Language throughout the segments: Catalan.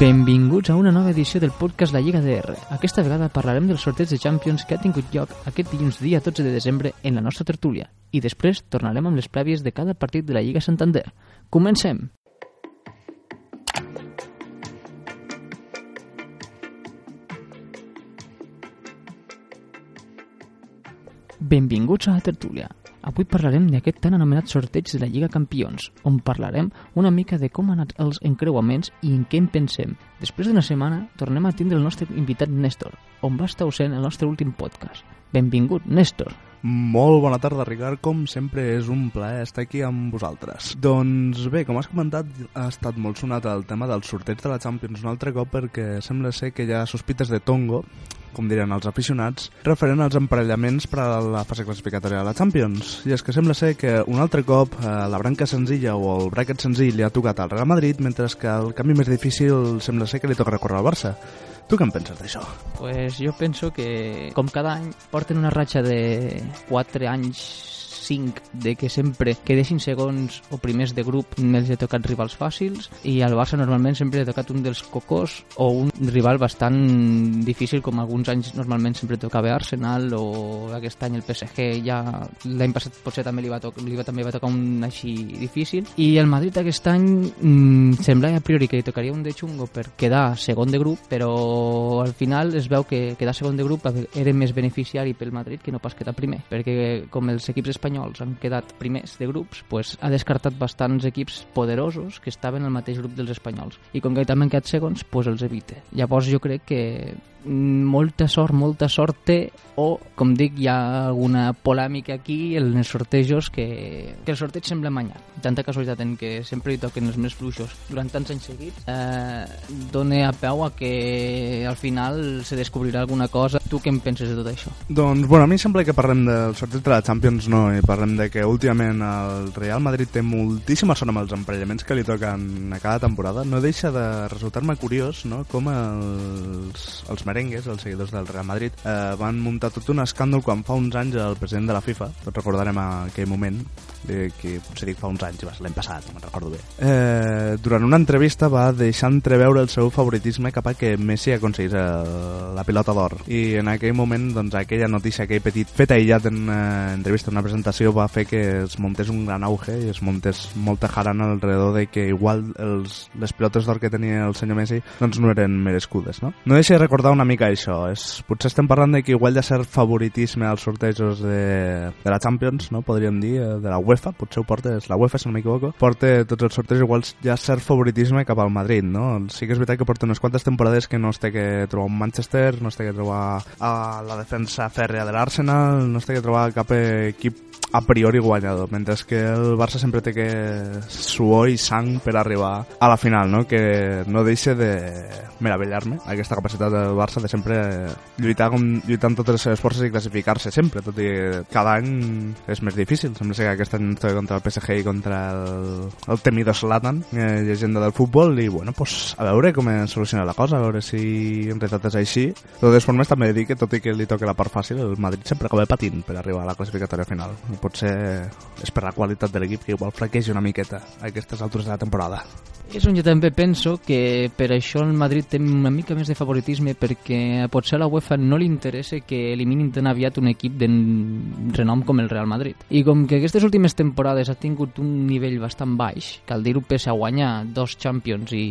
Benvinguts a una nova edició del podcast La Lliga DR. Aquesta vegada parlarem del sorteig de Champions que ha tingut lloc aquest dilluns dia 12 de desembre en la nostra tertúlia i després tornarem amb les prèvies de cada partit de la Lliga Santander. Comencem! Benvinguts a la tertúlia. Avui parlarem d'aquest tan anomenat sorteig de la Lliga Campions, on parlarem una mica de com han anat els encreuaments i en què en pensem. Després d'una setmana tornem a tindre el nostre invitat Néstor, on va estar ausent el nostre últim podcast. Benvingut, Néstor. Molt bona tarda, Ricard. Com sempre, és un plaer estar aquí amb vosaltres. Doncs bé, com has comentat, ha estat molt sonat el tema del sorteig de la Champions un altre cop perquè sembla ser que hi ha sospites de tongo, com diran els aficionats, referent als emparellaments per a la fase classificatòria de la Champions. I és que sembla ser que un altre cop eh, la branca senzilla o el bracket senzill li ha tocat al Real Madrid, mentre que el canvi més difícil sembla ser que li toca recórrer al Barça. Tu què en penses d'això? Pues jo penso que, com cada any, porten una ratxa de 4 anys 5 de que sempre que deixin segons o primers de grup els ha tocat rivals fàcils i al Barça normalment sempre ha tocat un dels cocos o un rival bastant difícil com alguns anys normalment sempre tocava Arsenal o aquest any el PSG ja l'any passat potser també li va, tocar, li va, també va tocar un així difícil. I el Madrid aquest any mmm, sembla a priori que li tocaria un de xungo per quedar segon de grup però al final es veu que quedar segon de grup era més beneficiari pel Madrid que no pas quedar primer perquè com els equips espanyols espanyols han quedat primers de grups, pues, ha descartat bastants equips poderosos que estaven al mateix grup dels espanyols. I com que també han quedat segons, pues els evita. Llavors jo crec que molta sort, molta sort té o, com dic, hi ha alguna polèmica aquí en els sortejos que, que el sorteig sembla manyat. Tanta casualitat en què sempre hi toquen els més fluixos durant tants anys seguits eh, dona a peu a que al final se descobrirà alguna cosa. Tu què en penses de tot això? Doncs, bueno, a mi sembla que parlem del sorteig de la Champions, no, i parlem de que últimament el Real Madrid té moltíssima sort amb els emparellaments que li toquen a cada temporada. No deixa de resultar-me curiós, no?, com els, els merengues, els seguidors del Real Madrid, eh, van muntar tot un escàndol quan fa uns anys el president de la FIFA, tots recordarem aquell moment, eh, que potser dic fa uns anys, l'any passat, no me'n recordo bé, eh, durant una entrevista va deixar entreveure el seu favoritisme cap a que Messi aconseguís eh, la pilota d'or. I en aquell moment, doncs, aquella notícia, aquell petit fet aïllat en una entrevista, en una presentació, va fer que es muntés un gran auge i es muntés molta jarana alrededor de que igual els, les pilotes d'or que tenia el senyor Messi doncs no eren merescudes, no? No deixa de recordar mica això, és, potser estem parlant de que igual ha cert favoritisme als sortejos de, de la Champions, no? podríem dir, de la UEFA, potser ho porta, és la UEFA si no m'equivoco, porta tots els sortejos igual ha cert favoritisme cap al Madrid, no? Sí que és veritat que porta unes quantes temporades que no es té que trobar un Manchester, no es té que trobar a la defensa fèrrea de l'Arsenal, no es té que trobar cap equip a priori guanyador, mentre que el Barça sempre té que suor i sang per arribar a la final, no? que no deixa de meravellar-me aquesta capacitat del Barça de sempre lluitar, com, lluitar amb totes les seves forces i classificar-se sempre, tot i que cada any és més difícil. Sembla ser que aquest any contra el PSG i contra el, el temido Zlatan, eh, llegenda del futbol, i bueno, pues, a veure com es soluciona la cosa, a veure si en realitat és així. De totes formes, també dic que tot i que li toqui la part fàcil, el Madrid sempre acaba patint per arribar a la classificatòria final. Potser és per la qualitat de l'equip que igual fraqueja una miqueta a aquestes altures de la temporada. És on jo també penso que per això el Madrid té una mica més de favoritisme perquè potser a la UEFA no li interessa que eliminin tan aviat un equip de renom com el Real Madrid. I com que aquestes últimes temporades ha tingut un nivell bastant baix, cal dir-ho pese a guanyar dos Champions i,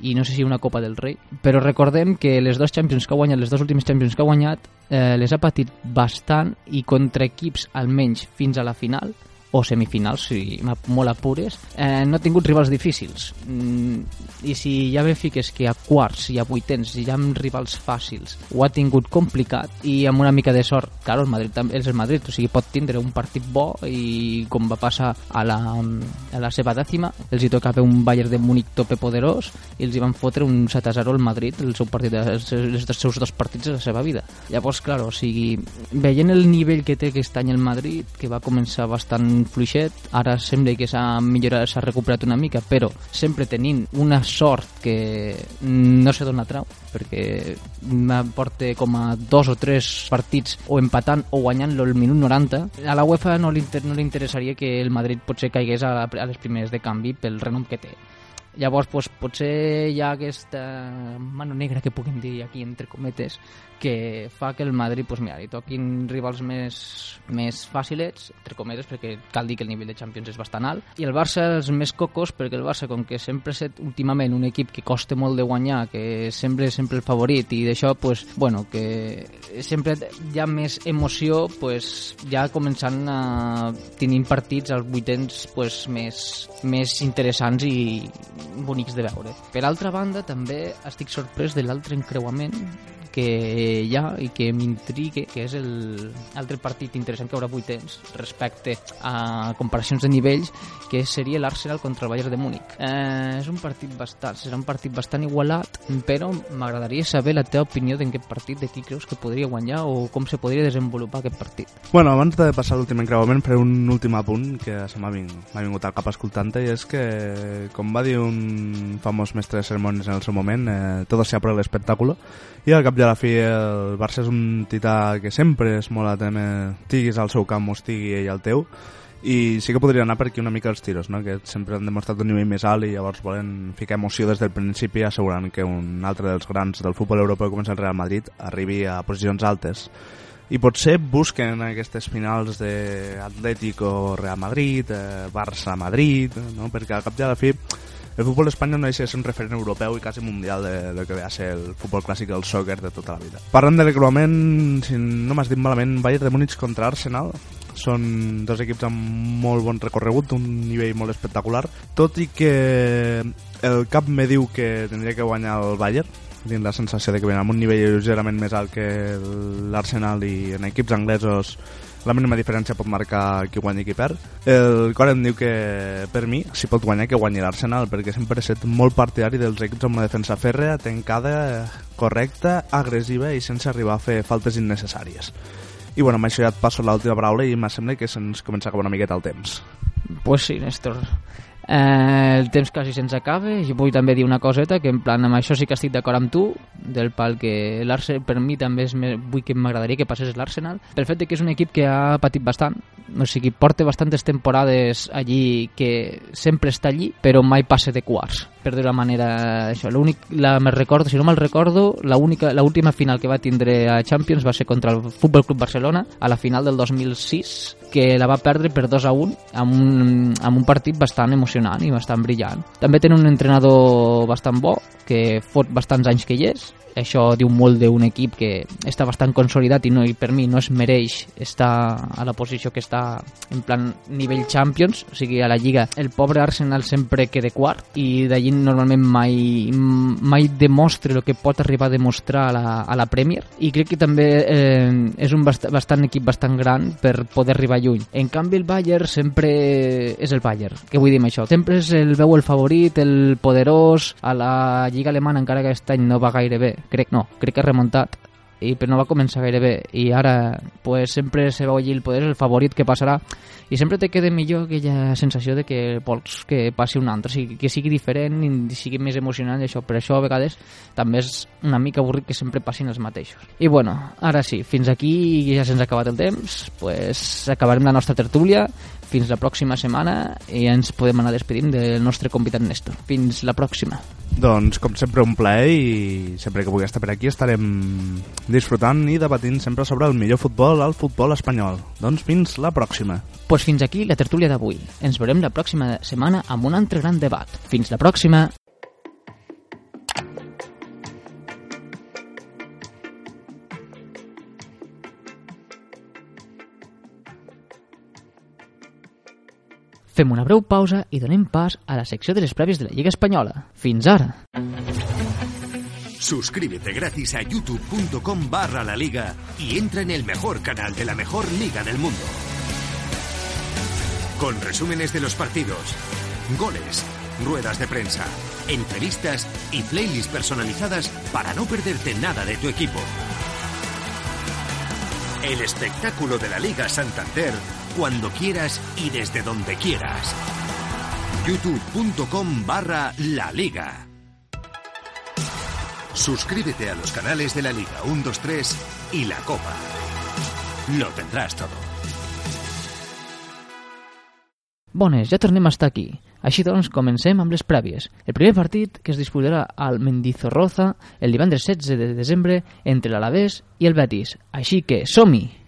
i no sé si una Copa del Rei, però recordem que les dos Champions que ha guanyat, les dues últimes Champions que ha guanyat, eh, les ha patit bastant i contra equips almenys fins a la final o semifinals, si molt apures, eh, no ha tingut rivals difícils. Mm, I si ja me fiques que a quarts i a vuitens ja amb rivals fàcils ho ha tingut complicat i amb una mica de sort, clar, el Madrid també és el Madrid, o sigui, pot tindre un partit bo i com va passar a la, a la seva dècima, els hi tocava un Bayern de Múnich tope poderós i els hi van fotre un 7 a 0 al Madrid el seu partit, els, els seus dos partits de la seva vida. Llavors, clar, o sigui, veient el nivell que té aquest any el Madrid, que va començar bastant fluixet, ara sembla que s'ha millorat, s'ha recuperat una mica, però sempre tenint una sort que no se dona trau, perquè porta com a dos o tres partits o empatant o guanyant-lo minut 90. A la UEFA no li, no li interessaria que el Madrid potser caigués a, a les primeres de canvi pel renom que té. Llavors, pues, potser hi ha aquesta mano negra que puguem dir aquí entre cometes que fa que el Madrid, pues, mira, li toquin rivals més, més fàcilets, entre cometes, perquè cal dir que el nivell de Champions és bastant alt, i el Barça els més cocos, perquè el Barça, com que sempre ha estat últimament un equip que costa molt de guanyar, que sempre sempre el favorit, i d'això, pues, bueno, que sempre hi ha més emoció, pues, ja començant a tenir partits als vuitens pues, més, més interessants i bonics de veure. Per altra banda, també estic sorprès de l'altre encreuament que hi ha i que m'intrigue, que és l'altre partit interessant que haurà vuitens respecte a comparacions de nivells, que seria l'Arsenal contra el Bayern de Múnich. Eh, és un partit bastant, serà un partit bastant igualat, però m'agradaria saber la teva opinió d'en aquest partit, de qui creus que podria guanyar o com se podria desenvolupar aquest partit. Bueno, abans de passar l'últim encreuament, faré un últim apunt que se m'ha vingut, vingut al cap escoltant-te i és que, com va dir un famós mestre de sermones en el seu moment, eh, todo sea por el espectáculo, i al cap i a la fi el Barça és un tità que sempre és molt atent, estiguis al seu camp o estigui ell al teu, i sí que podria anar per aquí una mica els tiros, no? que sempre han demostrat un nivell més alt i llavors volen ficar emoció des del principi assegurant que un altre dels grans del futbol europeu com és el Real Madrid arribi a posicions altes i potser busquen aquestes finals d'Atlético Real Madrid, eh, Barça-Madrid, no? perquè al cap i a la fi el futbol espanyol no deixa de ser un referent europeu i quasi mundial de, de que va ser el futbol clàssic, el soccer de tota la vida. Parlant de recruament, si no m'has dit malament, Bayern de Múnich contra Arsenal, són dos equips amb molt bon recorregut, un nivell molt espectacular, tot i que el cap me diu que tindria que guanyar el Bayern, tinc la sensació de que venen amb un nivell lleugerament més alt que l'Arsenal i en equips anglesos la mínima diferència pot marcar qui guanya i qui perd. El cor em diu que, per mi, si pot guanyar, que guanyi l'Arsenal, perquè sempre he estat molt partidari dels equips amb una defensa fèrrea, tancada, correcta, agressiva i sense arribar a fer faltes innecessàries. I bueno, amb això ja et passo l'última paraula i me sembla que se'ns comença a acabar una miqueta el temps. Pues sí, Néstor. Eh, el temps quasi se'ns acaba i vull també dir una coseta que en plan amb això sí que estic d'acord amb tu del pal que l'Arsenal per mi també és més, vull que m'agradaria que passés l'Arsenal pel fet que és un equip que ha patit bastant. O sigui, porta bastantes temporades allí que sempre està allí però mai passa de quarts per dir la manera això, l'únic, la me recordo, si no me'l recordo l'última final que va tindre a Champions va ser contra el Futbol Club Barcelona a la final del 2006 que la va perdre per 2 a 1 amb un, amb un partit bastant emocionant i bastant brillant. També tenen un entrenador bastant bo, que fot bastants anys que hi és, això diu molt d'un equip que està bastant consolidat i, no, i per mi no es mereix estar a la posició que està en plan nivell Champions, o sigui, a la Lliga el pobre Arsenal sempre queda quart i d'allí normalment mai, mai demostra el que pot arribar a demostrar a la, a la Premier i crec que també eh, és un bast bastant equip bastant gran per poder arribar lluny. En canvi el Bayern sempre és el Bayern, què vull dir amb això? Sempre és el veu el favorit, el poderós, a la Lliga Alemana encara que aquest any no va gaire bé, crec no, crec que ha remuntat i però no va començar gaire bé i ara pues, sempre se veu allí el poder el favorit que passarà i sempre te queda millor aquella sensació de que vols que passi un altre, sigui, que sigui diferent i sigui més emocionant i això, per això a vegades també és una mica avorrit que sempre passin els mateixos. I bueno, ara sí, fins aquí ja se'ns ha acabat el temps pues acabarem la nostra tertúlia fins la pròxima setmana i ens podem anar despedint del nostre convidat Néstor. Fins la pròxima. Doncs, com sempre, un plaer i sempre que pugui estar per aquí estarem disfrutant i debatint sempre sobre el millor futbol al futbol espanyol. Doncs fins la pròxima. Pues fins aquí la tertúlia d'avui. Ens veurem la pròxima setmana amb un altre gran debat. Fins la pròxima. Fem una breu pausa i donem pas a la secció de les prèvies de la Lliga Espanyola. Fins ara! Suscríbete gratis a youtube.com barra la liga y entra en el mejor canal de la mejor liga del mundo. Con resúmenes de los partidos, goles, ruedas de prensa, entrevistas y playlists personalizadas para no perderte nada de tu equipo. El espectáculo de la Liga Santander cuando quieras y desde donde quieras. youtube.com barra la liga. Suscríbete a los canales de la Liga 1, 2, 3 y la Copa. Lo tendrás todo. Bones, ja tornem a estar aquí. Així doncs, comencem amb les. El primer partit, que es disputarà al Mendizorroza el divendres 16 de desembre entre l'Alavés i el Betis. Així que, som-hi!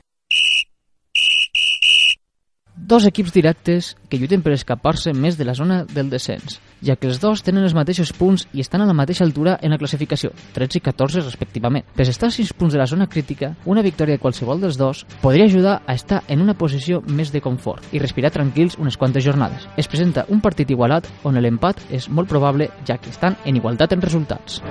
Dos equips directes que lluiten per escapar-se més de la zona del descens, ja que els dos tenen els mateixos punts i estan a la mateixa altura en la classificació, 13 i 14 respectivament. A estar a 6 punts de la zona crítica, una victòria de qualsevol dels dos podria ajudar a estar en una posició més de confort i respirar tranquils unes quantes jornades. Es presenta un partit igualat on l'empat és molt probable ja que estan en igualtat en resultats.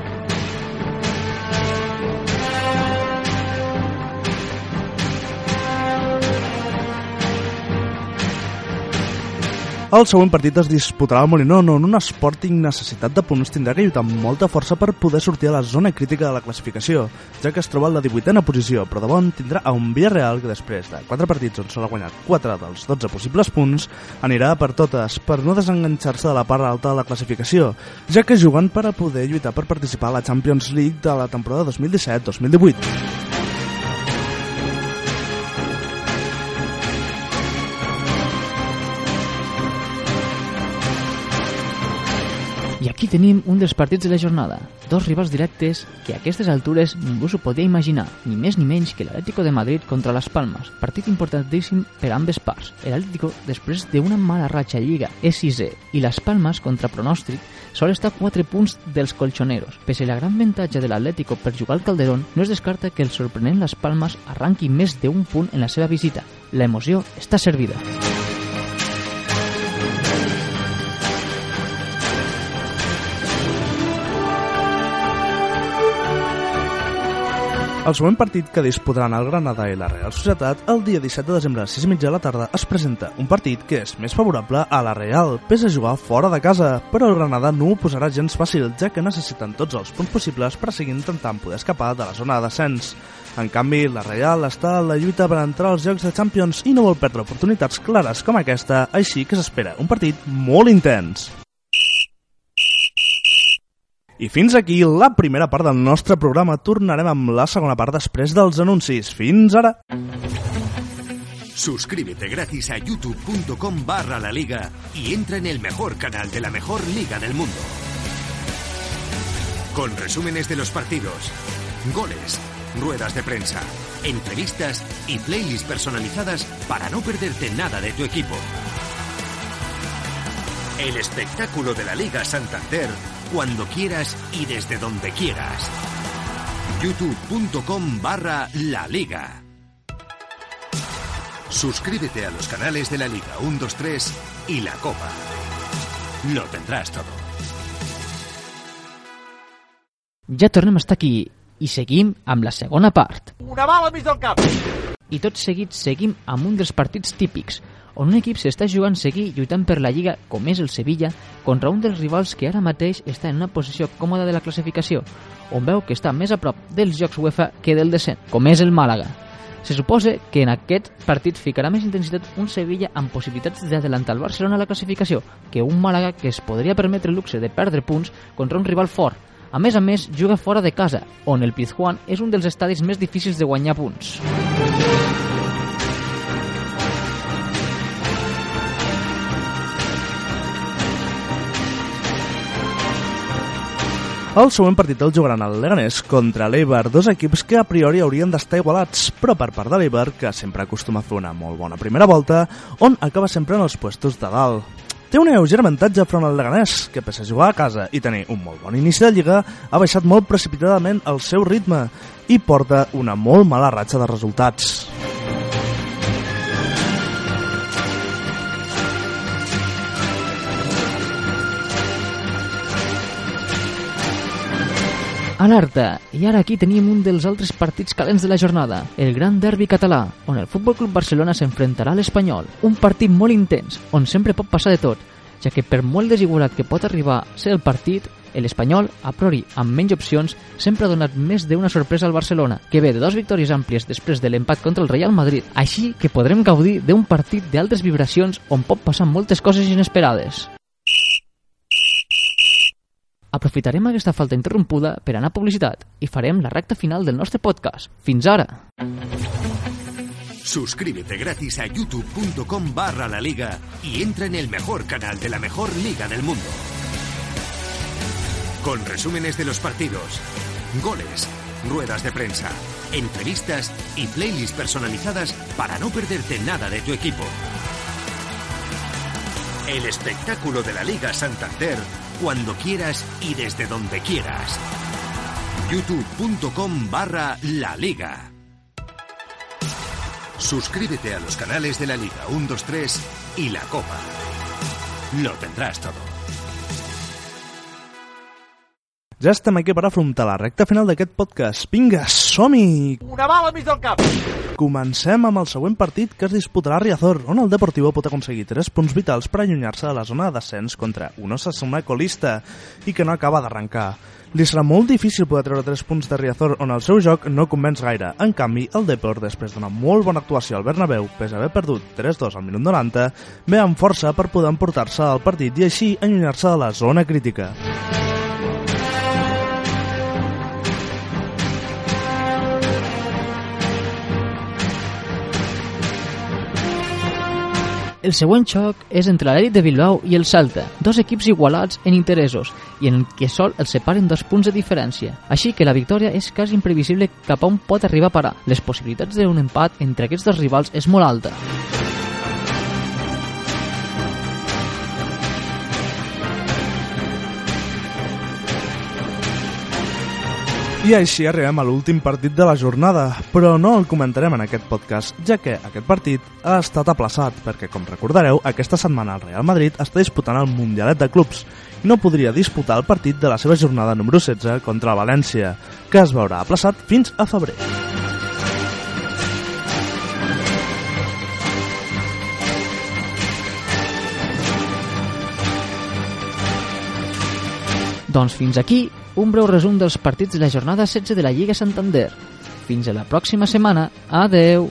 El següent partit es disputarà al Molinón, on un Sporting necessitat de punts tindrà que lluitar amb molta força per poder sortir a la zona crítica de la classificació, ja que es troba en la 18a posició, però de bon tindrà a un Villarreal que després de 4 partits on sol ha guanyat 4 dels 12 possibles punts, anirà per totes per no desenganxar-se de la part alta de la classificació, ja que juguen per a poder lluitar per participar a la Champions League de la temporada 2017-2018. Aquí tenim un dels partits de la jornada. Dos rivals directes que a aquestes altures ningú s'ho podia imaginar, ni més ni menys que l'Atlético de Madrid contra les Palmes. Partit importantíssim per a ambes parts. L'Atlético, després d'una mala ratxa lliga, és sisè, i les Palmes, contra pronòstic, sol estar a 4 punts dels colchoneros. Pese a la gran avantatge de l'Atlético per jugar al Calderón, no es descarta que el sorprenent Les Palmes arranqui més d'un punt en la seva visita. La emoció està servida. El següent partit que disputaran el Granada i la Real Societat el dia 17 de desembre a 6 i mitja de la tarda es presenta un partit que és més favorable a la Real, pese a jugar fora de casa, però el Granada no ho posarà gens fàcil, ja que necessiten tots els punts possibles per seguir intentant poder escapar de la zona de descens. En canvi, la Real està a la lluita per entrar als Jocs de Champions i no vol perdre oportunitats clares com aquesta, així que s'espera un partit molt intens. I fins aquí la primera part del nostre programa. Tornarem amb la segona part després dels anuncis. Fins ara! Suscríbete gratis a youtube.com barra la liga y entra en el mejor canal de la mejor liga del mundo. Con resúmenes de los partidos, goles, ruedas de prensa, entrevistas y playlists personalizadas para no perderte nada de tu equipo. El espectáculo de la Liga Santander cuando quieras y desde donde quieras. youtube.com barra la liga. Suscríbete a los canales de la Liga 1, 2, 3 y la Copa. Lo tendrás todo. Ja tornem a estar aquí i seguim amb la segona part. Una bala mig del cap. I tot seguit seguim amb un dels partits típics, on un equip s'està jugant seguir lluitant per la Lliga, com és el Sevilla, contra un dels rivals que ara mateix està en una posició còmoda de la classificació, on veu que està més a prop dels jocs UEFA que del descent, com és el Màlaga. Se suposa que en aquest partit ficarà més intensitat un Sevilla amb possibilitats d'adelantar el Barcelona a la classificació que un Màlaga que es podria permetre el luxe de perdre punts contra un rival fort. A més a més, juga fora de casa, on el Pizjuán és un dels estadis més difícils de guanyar punts. El següent partit el jugaran el Leganés contra l'Eibar, dos equips que a priori haurien d'estar igualats, però per part de l'Eibar, que sempre acostuma a fer una molt bona primera volta, on acaba sempre en els puestos de dalt. Té un lleuger avantatge front al Leganés, que pese a jugar a casa i tenir un molt bon inici de Lliga, ha baixat molt precipitadament el seu ritme i porta una molt mala ratxa de resultats. Alerta! I ara aquí tenim un dels altres partits calents de la jornada, el Gran Derbi català, on el Futbol Club Barcelona s'enfrontarà a l'Espanyol. Un partit molt intens, on sempre pot passar de tot, ja que per molt desigualat que pot arribar a ser el partit, l'Espanyol, a priori amb menys opcions, sempre ha donat més d'una sorpresa al Barcelona, que ve de dues victòries àmplies després de l'empat contra el Real Madrid. Així que podrem gaudir d'un partit d'altes vibracions on pot passar moltes coses inesperades. Aprofitarem aquesta falta interrompuda per anar a publicitat i farem la recta final del nostre podcast. Fins ara! Suscríbete gratis a youtube.com barra la liga y entra en el mejor canal de la mejor liga del mundo. Con resúmenes de los partidos, goles, ruedas de prensa, entrevistas y playlists personalizadas para no perderte nada de tu equipo. El espectáculo de la Liga Santander cuando quieras y desde donde quieras. youtube.com barra la liga. Suscríbete a los canales de la Liga 1, 2, 3 y la Copa. Lo tendrás todo. Ja estem aquí per afrontar la recta final d'aquest podcast. Vinga, som-hi! Una bala al mig del cap. Comencem amb el següent partit que es disputarà a Riazor, on el Deportivo pot aconseguir 3 punts vitals per allunyar-se de la zona de descens contra un Osasuna colista i que no acaba d'arrencar. Li serà molt difícil poder treure 3 punts de Riazor on el seu joc no convenç gaire. En canvi, el Depor, després d'una molt bona actuació al Bernabéu, pese a haver perdut 3-2 al minut 90, ve amb força per poder emportar-se al partit i així allunyar-se de la zona crítica. El següent xoc és entre l'Elit de Bilbao i el Celta, dos equips igualats en interessos i en què sol els separen dos punts de diferència. Així que la victòria és quasi imprevisible cap a on pot arribar a parar. Les possibilitats d'un empat entre aquests dos rivals és molt alta. I així arribem a l'últim partit de la jornada, però no el comentarem en aquest podcast, ja que aquest partit ha estat aplaçat, perquè, com recordareu, aquesta setmana el Real Madrid està disputant el Mundialet de Clubs i no podria disputar el partit de la seva jornada número 16 contra el València, que es veurà aplaçat fins a febrer. Doncs fins aquí un breu resum dels partits de la jornada 16 de la Lliga Santander. Fins a la pròxima setmana. Adeu!